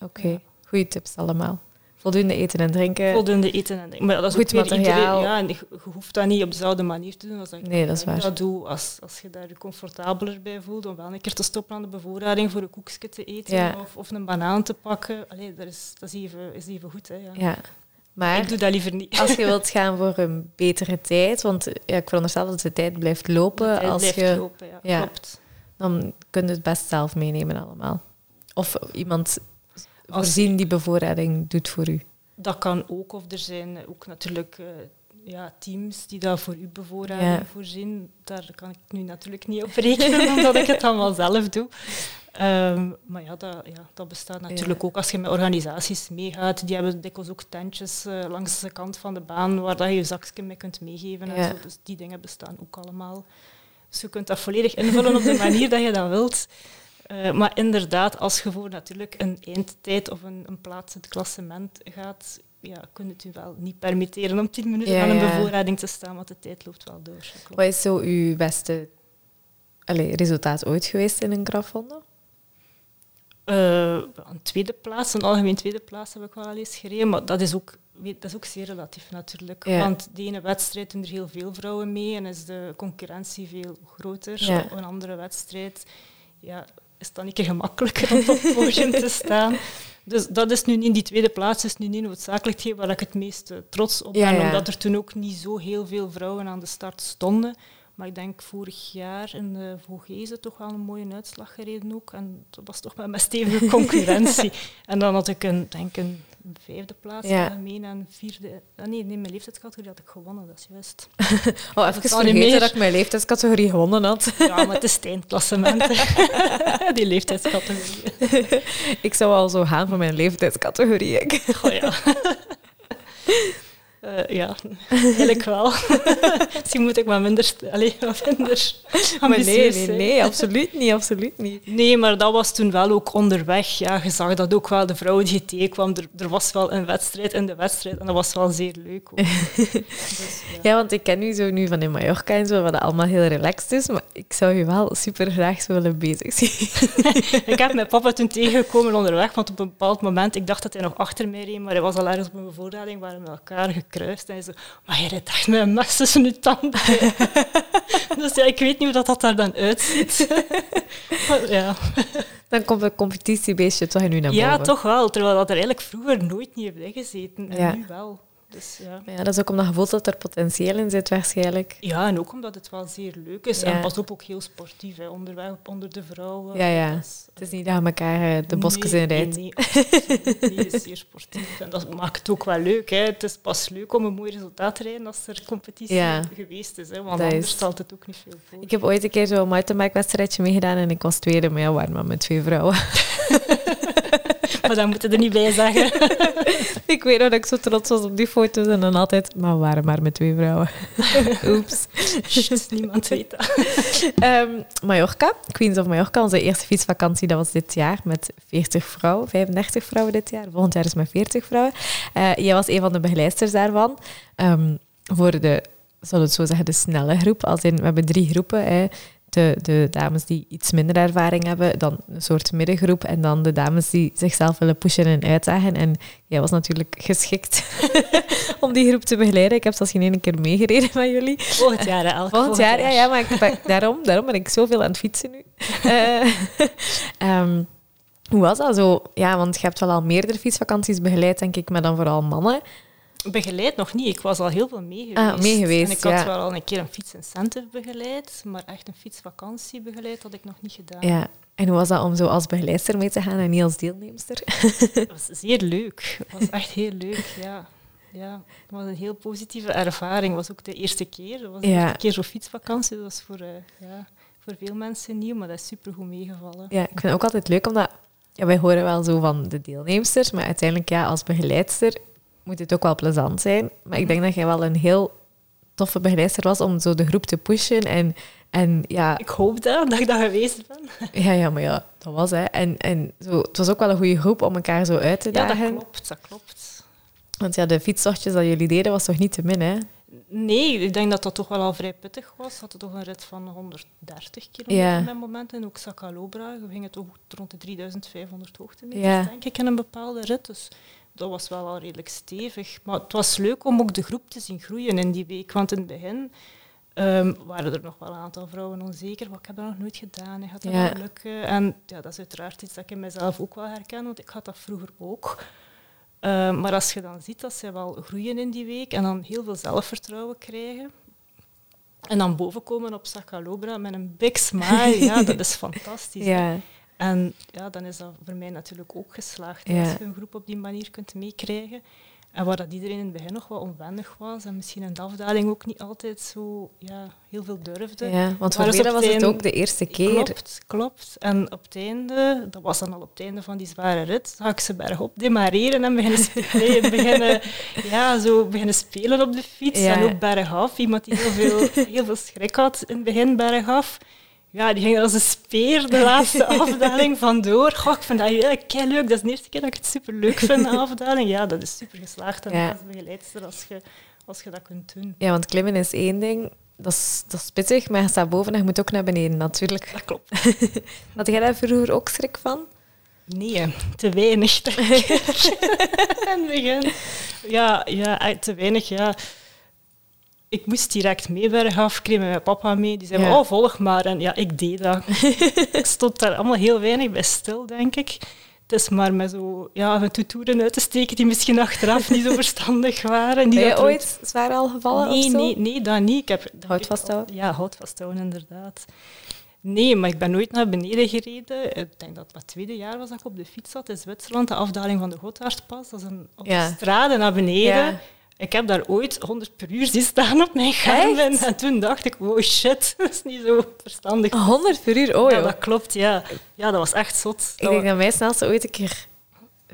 Oké, goede tips allemaal. Voldoende eten en drinken. Voldoende eten en drinken. Maar dat is Goed materiaal. iedereen- ja, en je, je hoeft dat niet op dezelfde manier te doen als dat ik Nee, dat is waar. dat doe. Als, als je daar je comfortabeler bij voelt, om wel een keer te stoppen aan de bevoorrading voor een koekje te eten Ja. of, of een banaan te pakken. Allee, dat is, dat is, even, is even goed. Hè, ja. Ja. Maar Ik doe dat liever niet. als je wilt gaan voor een betere tijd, want ja, ik veronderstel dat de tijd blijft lopen, De tijd als blijft je, lopen, ja. ja. Klopt. dan kun je het best zelf meenemen allemaal. Of iemand voorzien die bevoorrading doet voor u? Dat kan ook, of er zijn ook natuurlijk uh, ja, teams die dat voor u bevoorrading voorzien. Daar kan ik nu natuurlijk niet op rekenen, omdat ik het allemaal zelf doe. Um, maar ja dat, ja, dat bestaat natuurlijk ook als je met organisaties meegaat. Die hebben dikwijls ook tentjes uh, langs de kant van de baan waar dat je je zakje mee kunt meegeven. En zo. Dus die dingen bestaan ook allemaal. Dus je kunt dat volledig invullen op de manier dat je dat wilt. Uh, maar inderdaad, als je voor natuurlijk een eindtijd of een, een plaats in het klassement gaat, ja, kun je het u wel niet permitteren om tien minuten aan een bevoorrading te staan, want de tijd loopt wel door. Wat is zo uw beste allez, resultaat ooit geweest in een grafronde? Uh, een tweede plaats, een algemeen tweede plaats heb ik wel al eens gereden, maar dat is ook, dat is ook zeer relatief natuurlijk. Want de ene wedstrijd doen er heel veel vrouwen mee en is de concurrentie veel groter. Ja. Een andere wedstrijd ja, is het dan niet gemakkelijker om op het podium te staan. Dus dat is nu niet, die tweede plaats is nu niet noodzakelijk hetgeen waar ik het meest trots op ben, omdat er toen ook niet zo heel veel vrouwen aan de start stonden. Maar ik denk vorig jaar in de Vogezen toch wel een mooie uitslag gereden ook. En dat was toch met mijn stevige concurrentie. en dan had ik een, denk een vijfde plaats ja. en vierde... Ah, nee, nee, mijn leeftijdscategorie had ik gewonnen, dat is juist. oh, even vergeten dat ik mijn leeftijdscategorie gewonnen had. ja, maar het is Die leeftijdscategorie. ik zou al zo gaan voor mijn leeftijdscategorie. oh ja. Uh, ja, eigenlijk wel. Misschien moet ik maar minder, allez, minder maar nee, nee, nee, absoluut niet, absoluut niet. Nee, maar dat was toen wel ook onderweg. Ja, je zag dat ook wel, de vrouw die tegenkwam, er, er was wel een wedstrijd in de wedstrijd en dat was wel zeer leuk. Ook. dus, ja. ja. want ik ken u zo nu van in Mallorca en zo, wat allemaal heel relaxed is, maar ik zou je wel super graag zo willen bezig zien. ik heb mijn papa toen tegengekomen onderweg, want op een bepaald moment, ik dacht dat hij nog achter mij reed, maar hij was al ergens op een bevoorrading, waar we elkaar kruist. En zo, maar je rijdt echt met een mes tussen je tanden. dus ja, ik weet niet hoe dat, dat daar dan uitziet. ja. Dan komt een competitiebeestje toch nu naar boven. Ja, toch wel. Terwijl dat er eigenlijk vroeger nooit niet heeft gezeten. En nu wel. Dus, ja. ja, dat is ook omdat je voelt dat er potentieel in zit waarschijnlijk. Ja, en ook omdat het wel zeer leuk is. En pas op ook heel sportief, hè. Onderweg, onder de vrouwen. Ja, ja. het is niet dat je elkaar eh, de bosjes in rijdt. Nee, nee, is zeer sportief. En dat maakt het ook wel leuk. Hè. Het is pas leuk om een mooi resultaat te rijden als er competitie geweest is. Hè. Want dat anders stelt het ook niet veel voor. Ik heb ooit een keer zo'n mountainbike-wedstrijdje meegedaan en ik was tweede, maar ja, waar maar met twee vrouwen. maar dat moeten er niet bij zeggen. ik weet nog dat ik zo trots was op die foto's en dan altijd, maar we waren maar met twee vrouwen. Oeps. niemand weet dat. Um, Mallorca, Queens of Mallorca, onze eerste fietsvakantie, dat was dit jaar met 40 vrouwen, 35 vrouwen dit jaar. Volgend jaar is met 40 vrouwen. Uh, jij was een van de begeleiders daarvan. Um, voor de, zal het zo zeggen, de snelle groep. Als in, we hebben drie groepen. Hè de, de dames die iets minder ervaring hebben, dan een soort middengroep en dan de dames die zichzelf willen pushen en uitdagen. En jij was natuurlijk geschikt om die groep te begeleiden. Ik heb zelfs geen ene keer meegereden met jullie. Volgend jaar, elk volgend jaar. Ja, ja, maar ik daarom, daarom ben ik zoveel aan het fietsen nu. Uh, hoe was dat zo? Ja, want je hebt wel al meerdere fietsvakanties begeleid, denk ik, maar dan vooral mannen. Begeleid nog niet. Ik was al heel veel mee ah, geweest. Ah, mee geweest en ik had wel al een keer een fietsincentive begeleid, maar echt een fietsvakantie begeleid had ik nog niet gedaan. Ja. En hoe was dat om zo als begeleidster mee te gaan en niet als deelnemster? Het was zeer leuk. Het was echt heel leuk, ja. Ja, het was een heel positieve ervaring. Het was ook de eerste keer. Het was de eerste keer zo'n fietsvakantie. Dat was voor, uh, ja, voor veel mensen nieuw, maar dat is supergoed meegevallen. Ja, ik vind het ook altijd leuk, omdat ja, wij horen wel zo van de deelnemsters, maar uiteindelijk ja, als begeleidster moet het ook wel plezant zijn. Maar ik denk dat jij wel een heel toffe begeleider was om zo de groep te pushen. En, en, ja, ik hoop dat, dat ik dat geweest ben. Ja, ja, maar ja, dat was hè. En, en zo, het was ook wel een goede groep om elkaar zo uit te dagen. Ja, dat klopt, dat klopt. Want ja, de fietstochtjes dat jullie deden, was toch niet te min, hè? Nee, ik denk dat dat toch wel al vrij pittig was. We hadden toch een rit van 130 kilometer ja. met moment. En ook Sacalobra, we gingen toch rond de 3500 hoogtemeters, ja. denk ik, in een bepaalde rit. Dus dat was wel al redelijk stevig. Maar het was leuk om ook de groep te zien groeien in die week. Want in het begin um, waren er nog wel een aantal vrouwen onzeker. Wat ik heb dat nog nooit gedaan. Gaat dat ja. lukken? En ja, dat is uiteraard iets dat ik in mezelf ook wel herken. Want ik had dat vroeger ook. Um, maar als je dan ziet dat ze wel groeien in die week en dan heel veel zelfvertrouwen krijgen. En dan bovenkomen op Sacalobra met een big smile, ja, dat is fantastisch. Ja. En ja, dan is dat voor mij natuurlijk ook geslaagd Ja. als je een groep op die manier kunt meekrijgen. En waar dat iedereen in het begin nog wat onwennig was en misschien in de afdaling ook niet altijd zo ja, heel veel durfde. Ja, want voor op was het ook de eerste keer. Klopt, klopt. En op het einde, dat was dan al op het einde van die zware rit, ga ik ze bergop demareren en beginnen, spe- nee, beginnen, ja, zo beginnen spelen op de fiets. Ja. En ook bergaf. Iemand die heel veel, heel veel schrik had in het begin bergaf. Ja, die ging als een speer de laatste afdaling vandoor. Goh, ik vind dat kei leuk. Dat is de eerste keer dat ik het super leuk vind, de afdaling. Ja, dat is super geslaagd en Ja. als begeleidster als je, als je dat kunt doen. Ja, want klimmen is één ding. Dat is, dat is pittig, maar je staat boven en je moet ook naar beneden, natuurlijk. Dat klopt. Had jij daar vroeger ook schrik van? Nee, te weinig. In het begin. Ja, ja, eh, te weinig, ja. Ik moest direct mee ik kreeg met mijn papa mee. Die zei, Ja. oh, volg maar. En ja, ik deed dat. ik stond daar allemaal heel weinig bij stil, denk ik. Het is maar met zo ja, met uit te steken die misschien achteraf niet zo verstandig waren. Niet Ben je dat ooit zwaar al gevallen Nee, of zo? nee, nee, dat niet. Ik heb, Hout vasthouden? Ja, hout vasthouden, inderdaad. Nee, maar ik ben nooit naar beneden gereden. Ik denk dat het mijn tweede jaar was dat ik op de fiets zat in Zwitserland, de afdaling van de Gotthardpas. Dat is een, op Ja. de straden naar beneden. Ja. Ik heb daar ooit 100 per uur zien staan op mijn Garmin. Echt? En toen dacht ik, wow, shit, dat is niet zo verstandig. 100 per uur, oh ja, joh. dat klopt, ja. Ja, dat was echt zot. Ik denk dat mijn snelste ooit een keer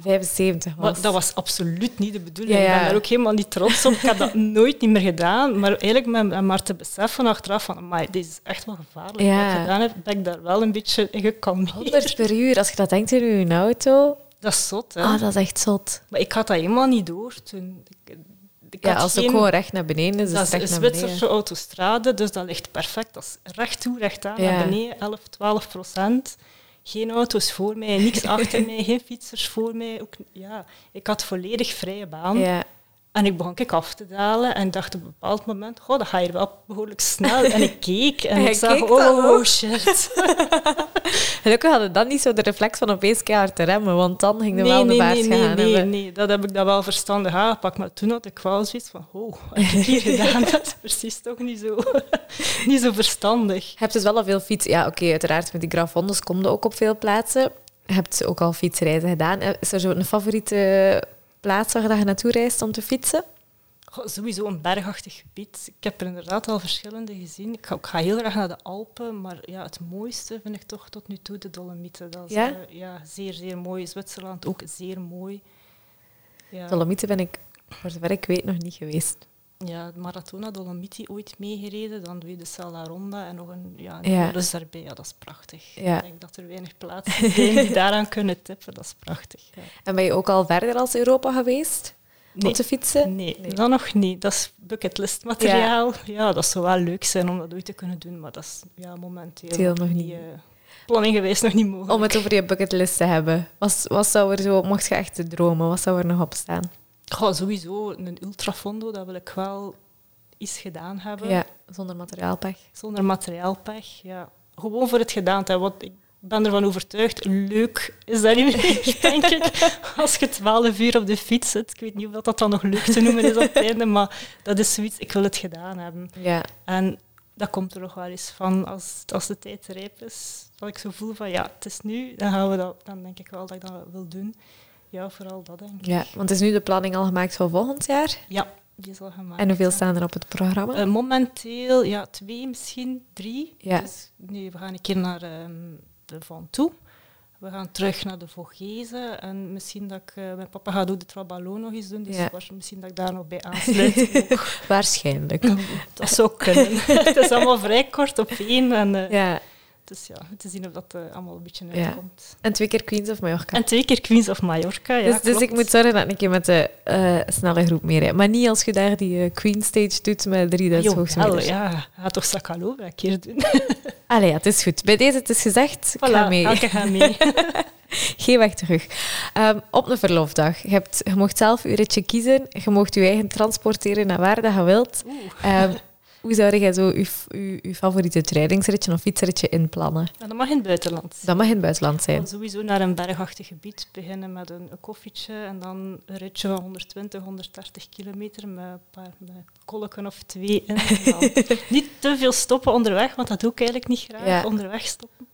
75 was. Maar dat was absoluut niet de bedoeling. Ja, ja. Ik ben daar ook helemaal niet trots op. Ik heb dat nooit niet meer gedaan. Maar eigenlijk met, maar te beseffen achteraf van, amai, dit is echt wel gevaarlijk Ja. wat ik gedaan heb, ben ik daar wel een beetje in gekalmeerd. 100 per uur, als je dat denkt in je auto. Dat is zot, hè. Ah, dat is echt zot. Maar ik had dat helemaal niet door toen. Ik Ja, als geen- ook gewoon recht naar beneden is, is Dat het is recht naar beneden. Zwitserse autostrade, dus dat ligt perfect. Dat is recht toe, recht aan, Ja. naar beneden, 11, 12 procent. Geen auto's voor mij, niks achter mij, geen fietsers voor mij. Ook, ja, ik had volledig vrije baan. Ja. En ik begon ik af te dalen en dacht op een bepaald moment, goh, dat ga hier wel behoorlijk snel. En ik keek en ik zag, oh shit. Gelukkig hadden dan niet zo de reflex van opeens keihard te remmen, want dan ging er Nee, wel de nee, baard nee, nee, gaan nee, hebben. nee, dat heb ik dan wel verstandig aangepakt. Maar toen had ik wel zoiets van, oh, wat heb ik hier gedaan? Dat is precies toch niet zo, niet zo verstandig. Je hebt dus wel al veel fiets... Ja, oké, uiteraard met die Grafondels kom je ook op veel plaatsen. Je hebt ook al fietsreizen gedaan. Is er zo'n favoriete plaats waar dat je naartoe reist om te fietsen? Goh, sowieso een bergachtig gebied. Ik heb er inderdaad al verschillende gezien. Ik ga, ik ga heel graag naar de Alpen, maar ja, het mooiste vind ik toch tot nu toe de Dolomieten. Dat is Ja? eh, ja, zeer, zeer mooi. Zwitserland ook zeer mooi. Ja. Dolomieten ben ik, voor zover ik weet, nog niet geweest. Ja, de Maratona Dolomiti ooit meegereden, dan doe je de Sella Ronda en nog een ja, daarbij. Ja, dat is prachtig. Ja. Ik denk dat er weinig plaatsen zijn die daaraan kunnen tippen. Dat is prachtig. Ja. En ben je ook al verder als Europa geweest om Nee. te fietsen? Nee, dat nog niet. Dat is bucketlist materiaal. Ja. dat zou wel leuk zijn om dat ooit te kunnen doen, maar dat is ja, momenteel Deel nog niet. eh, planning geweest, nog niet mogelijk. Om het over je bucketlist te hebben. Wat, wat zou er zo, mocht je echt dromen, wat zou er nog op staan? Goh, sowieso een ultrafondo, dat wil ik wel eens gedaan hebben. Ja, zonder materiaalpech. Zonder materiaalpech, ja. Gewoon voor het gedaan te hebben. Want ik ben ervan overtuigd, leuk is dat niet meer, denk ik. Als je twaalf uur op de fiets zit. Ik weet niet of dat dan nog leuk te noemen is op het einde, maar dat is zoiets, ik wil het gedaan hebben. Ja, En dat komt er nog wel eens van als, als de tijd rijp is. Dat ik zo voel van, ja, het is nu, dan gaan we dat, dan denk ik wel dat ik dat wil doen. Ja, vooral dat denk ik. ja, want is nu de planning al gemaakt voor volgend jaar? Ja, die is al gemaakt. En hoeveel ja. staan er op het programma? Eh, momenteel, ja, twee, misschien drie. Ja. Dus nu, we gaan een keer naar ehm, Van Toe. We gaan terug naar de Vogezen. En misschien dat ik... eh, mijn papa gaat ook de Traballo nog eens doen. Dus Ja. misschien dat ik daar nog bij aansluit. Waarschijnlijk. dat zou kunnen. het is allemaal vrij kort op één. En, eh, Ja. Dus ja, te zien of dat eh, allemaal een beetje uitkomt. En twee keer Queens of Mallorca. En twee keer Queens of Mallorca, ja, dus, dus ik moet zorgen dat ik een keer met de eh, snelle groep meerijd. Maar niet als je daar die eh, Queen Stage doet met 3000 Jawel, hoogstemiddels. ja. Ga toch Sakhalova een keer doen. Allee, ja, het is goed. Bij deze, het is gezegd, ik ga mee. elke gaat mee. Geen weg terug. Ehm, op een verloofdag. Je, hebt, je mocht zelf je ritje kiezen. Je mocht je eigen transporteren naar waar dat je wilt. Ehm, hoe zou jij zo je, je, je favoriete trainingsritje of fietsritje inplannen? En dat mag in het buitenland. Dat mag in het buitenland zijn. Dan sowieso naar een bergachtig gebied beginnen met een, een koffietje en dan een ritje van 120, 130 kilometer met een paar met kolken of twee in. Niet te veel stoppen onderweg, want dat doe ik eigenlijk niet graag, Ja. onderweg stoppen.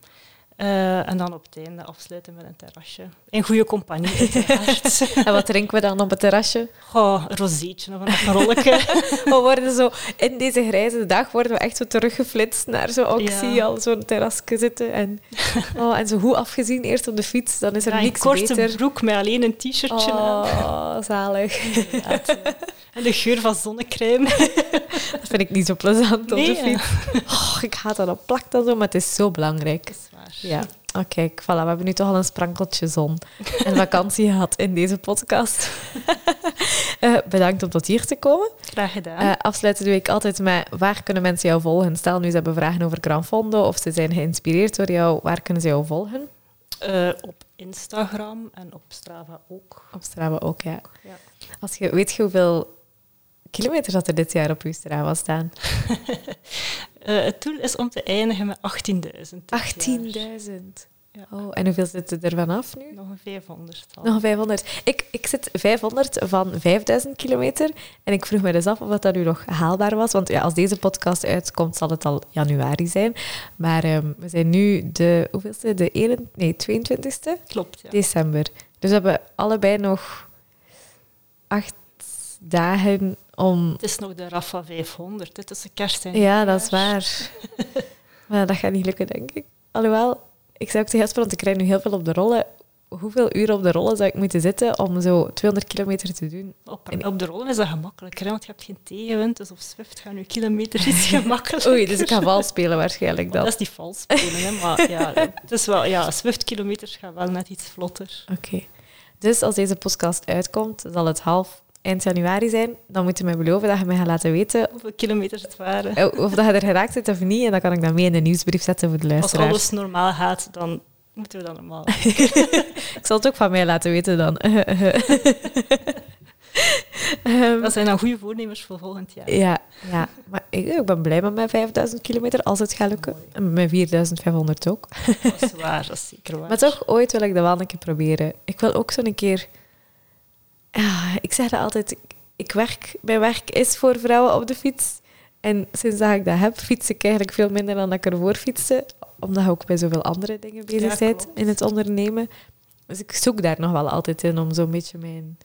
Uh, en dan op het einde afsluiten met een terrasje. In goede compagnie, uiteraard. en wat drinken we dan op het terrasje? Oh, een rozeetje of een rolletje. we worden zo, in deze grijze dag worden we echt zo teruggeflitst naar zo ook ja. zie al zo'n terrasje zitten. En, oh, en zo goed afgezien, eerst op de fiets, dan is er ja, niks korte beter. broek met alleen een t-shirtje Oh, zalig. en de geur van zonnecrème. dat vind ik niet zo plezant op de fiets. Oh, ik haat dat, dat plakt dan zo, maar het is zo belangrijk. Dat is waar. Ja. Oké, voilà, we hebben nu toch al een sprankeltje zon en vakantie gehad in deze podcast. uh, bedankt om tot hier te komen. Graag gedaan. Uh, afsluiten doe ik altijd met waar kunnen mensen jou volgen? Stel nu ze hebben vragen over Gran Fondo of ze zijn geïnspireerd door jou, waar kunnen ze jou volgen? Uh, op Instagram en op Strava ook. Op Strava ook, ja. ja. Als je, weet je hoeveel kilometers dat er dit jaar op je Strava staan? Uh, het doel is om te eindigen met 18.000. 18.000? Ja. Oh, en hoeveel zitten er vanaf nu? Nog een 500. Al. Nog een 500. Ik, ik zit 500 van 5000 kilometer. En ik vroeg me dus af of dat nu nog haalbaar was. Want ja, als deze podcast uitkomt, zal het al januari zijn. Maar um, we zijn nu de, hoeveelste? De 1, nee, 22e? Klopt, ja. December. Dus we hebben allebei nog acht dagen om... Het is nog de Rafa 500, dit is de kerst Ja, dat is waar. maar dat gaat niet lukken, denk ik. Alhoewel, ik zei ook tegen Jasper, want ik krijg nu heel veel op de rollen. Hoeveel uren op de rollen zou ik moeten zitten om zo 200 kilometer te doen? Op, op de rollen is dat gemakkelijker, want je hebt geen tegenwind, dus op Swift gaan je kilometer iets gemakkelijker. Oei, dus ik ga vals spelen waarschijnlijk dan. dat is die vals spelen, hè, maar ja, het is wel, ja, Swift-kilometers gaan wel net iets vlotter. Oké. Dus als deze podcast uitkomt, zal het half eind januari zijn, dan moet je mij beloven dat je mij gaat laten weten... Hoeveel kilometers het waren. Of dat je er geraakt zit of niet. En dan kan ik dat mee in de nieuwsbrief zetten voor de luisteraars. Als alles normaal gaat, dan moeten we dat normaal. ik zal het ook van mij laten weten dan. um, dat zijn dan goede voornemers voor volgend jaar. Ja, ja. maar ik, ik ben blij met mijn 5000 kilometer, als het gaat lukken. En met mijn 4500 ook. dat is waar, dat is zeker waar. Maar toch, ooit wil ik dat wel een keer proberen. Ik wil ook zo'n keer ja, ik zeg dat altijd. Ik werk, mijn werk is voor vrouwen op de fiets. En sinds dat ik dat heb, fiets ik eigenlijk veel minder dan dat ik ervoor fietste. Omdat je ook bij zoveel andere dingen bezig ja, bent in het ondernemen. Dus ik zoek daar nog wel altijd in om zo'n beetje mijn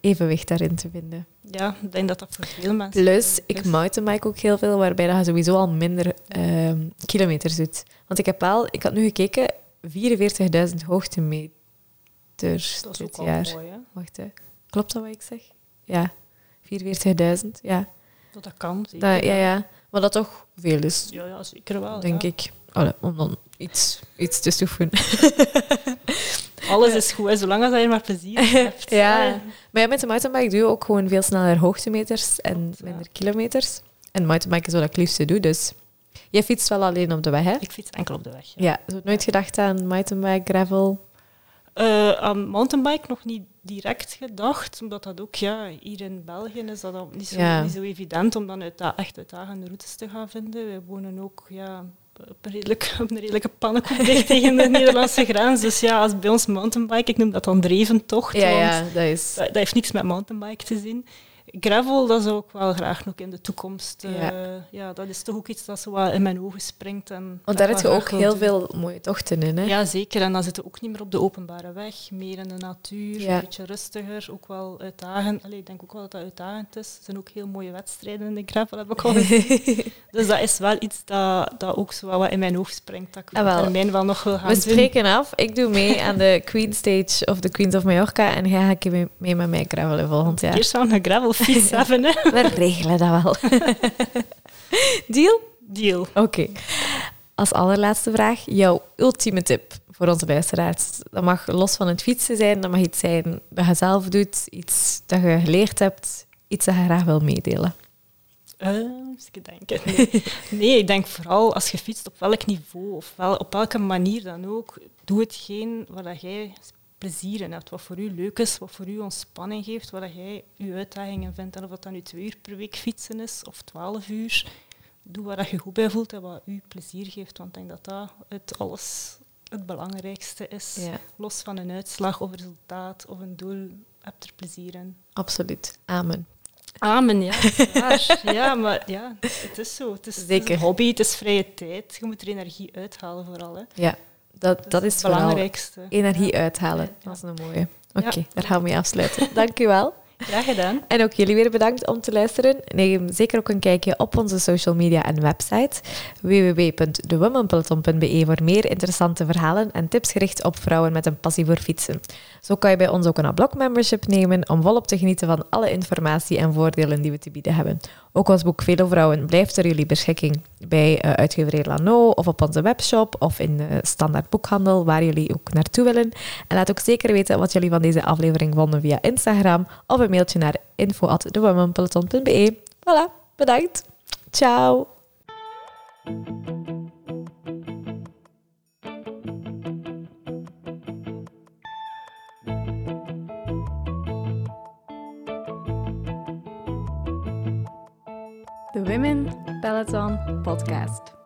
evenwicht daarin te vinden. Ja, ik denk dat dat voor veel mensen Plus, ik mountainbike ook heel veel, waarbij dat je sowieso al minder uh, kilometers doet. Want ik heb wel, ik had nu gekeken, 44.000 hoogtemeters dat is dit ook jaar. Al mooi, hè? Wacht, hè. klopt dat wat ik zeg? Ja, 44.000, ja. Dat, dat kan, zeker. Dat, ja, ja. Maar dat toch veel is. Ja, ja zeker wel. Denk ja. ik. Allee, om dan iets, iets te stoeven. Alles is goed, hè, zolang als je maar plezier hebt. ja. ja. Maar ja, met de mountainbike doe je ook gewoon veel sneller hoogtemeters en minder kilometers. En mountainbike is wat ik liefste doe, dus... Jij fietst wel alleen op de weg, hè? Ik fiets enkel op de weg. Ja, ja zo nooit gedacht aan mountainbike, gravel? Uh, aan mountainbike nog niet direct gedacht, omdat dat ook, ja, hier in België is dat niet zo, Ja. niet zo evident om dan uit, da- echt uitdagende routes te gaan vinden. Wij wonen ook ja, op, een redelijk, op een redelijke pannenkoek dicht tegen de Nederlandse grens. Dus ja, als bij ons mountainbike, ik noem dat dan dreventocht, Ja, want ja, dat is... dat, dat heeft niks met mountainbike te zien. Gravel, dat zou ik wel graag nog in de toekomst. eh, Ja. ja. dat is toch ook iets dat zo wat in mijn ogen springt. En Want daar heb je ook heel doen. veel mooie tochten in, hè? Ja, zeker. En dan zitten we ook niet meer op de openbare weg, meer in de natuur, Ja. een beetje rustiger, ook wel uitdagend. Allee, ik denk ook wel dat dat uitdagend is. Er zijn ook heel mooie wedstrijden in de gravel, heb ik al dus dat is wel iets dat, dat ook zo wat in mijn oog springt, dat ik Ah, op termijn wel nog wil gaan We doen. spreken af. Ik doe mee aan de Queen Stage of de Queens of Mallorca en jij gaat mee, mee met mij gravelen volgend jaar. Eerst een hebben, hè. We regelen dat wel. Deal? Deal. Oké. Als allerlaatste vraag, jouw ultieme tip voor onze luisteraars. Dat mag los van het fietsen zijn, dat mag iets zijn dat je zelf doet, iets dat je geleerd hebt, iets dat je graag wil meedelen. Eens even denken. Nee. nee, ik denk vooral als je fietst op welk niveau of wel, op welke manier dan ook, doe hetgeen waar dat jij plezier in hebt, wat voor u leuk is, wat voor u ontspanning geeft, dat jij je uitdagingen vindt. En of dat dan nu twee uur per week fietsen is of twaalf uur, doe waar je goed bij voelt en wat u plezier geeft. Want ik denk dat dat uit alles het belangrijkste is. Ja. Los van een uitslag of resultaat of een doel, heb er plezier in. Absoluut. Amen. Amen, ja. ja, maar ja, het is zo. Het is, het een hobby, het is vrije tijd. Je moet er energie uithalen vooral. Hè. Ja, dat, dat is het vooral belangrijkste. energie uithalen. Dat is een mooie. Oké, daar gaan we mee afsluiten. Dank u wel. Graag gedaan. En ook jullie weer bedankt om te luisteren. Neem zeker ook een kijkje op onze social media en website www.thewomenpeloton.be voor meer interessante verhalen en tips gericht op vrouwen met een passie voor fietsen. Zo kan je bij ons ook een blog membership nemen om volop te genieten van alle informatie en voordelen die we te bieden hebben. Ook ons boek Vele Vrouwen blijft er jullie beschikking bij uh, uitgeverij Lano of op onze webshop of in de standaard boekhandel waar jullie ook naartoe willen. En laat ook zeker weten wat jullie van deze aflevering vonden via Instagram of een mailtje naar info.thewomenpeloton.be. Voilà, bedankt. Ciao. Women Peloton Podcast.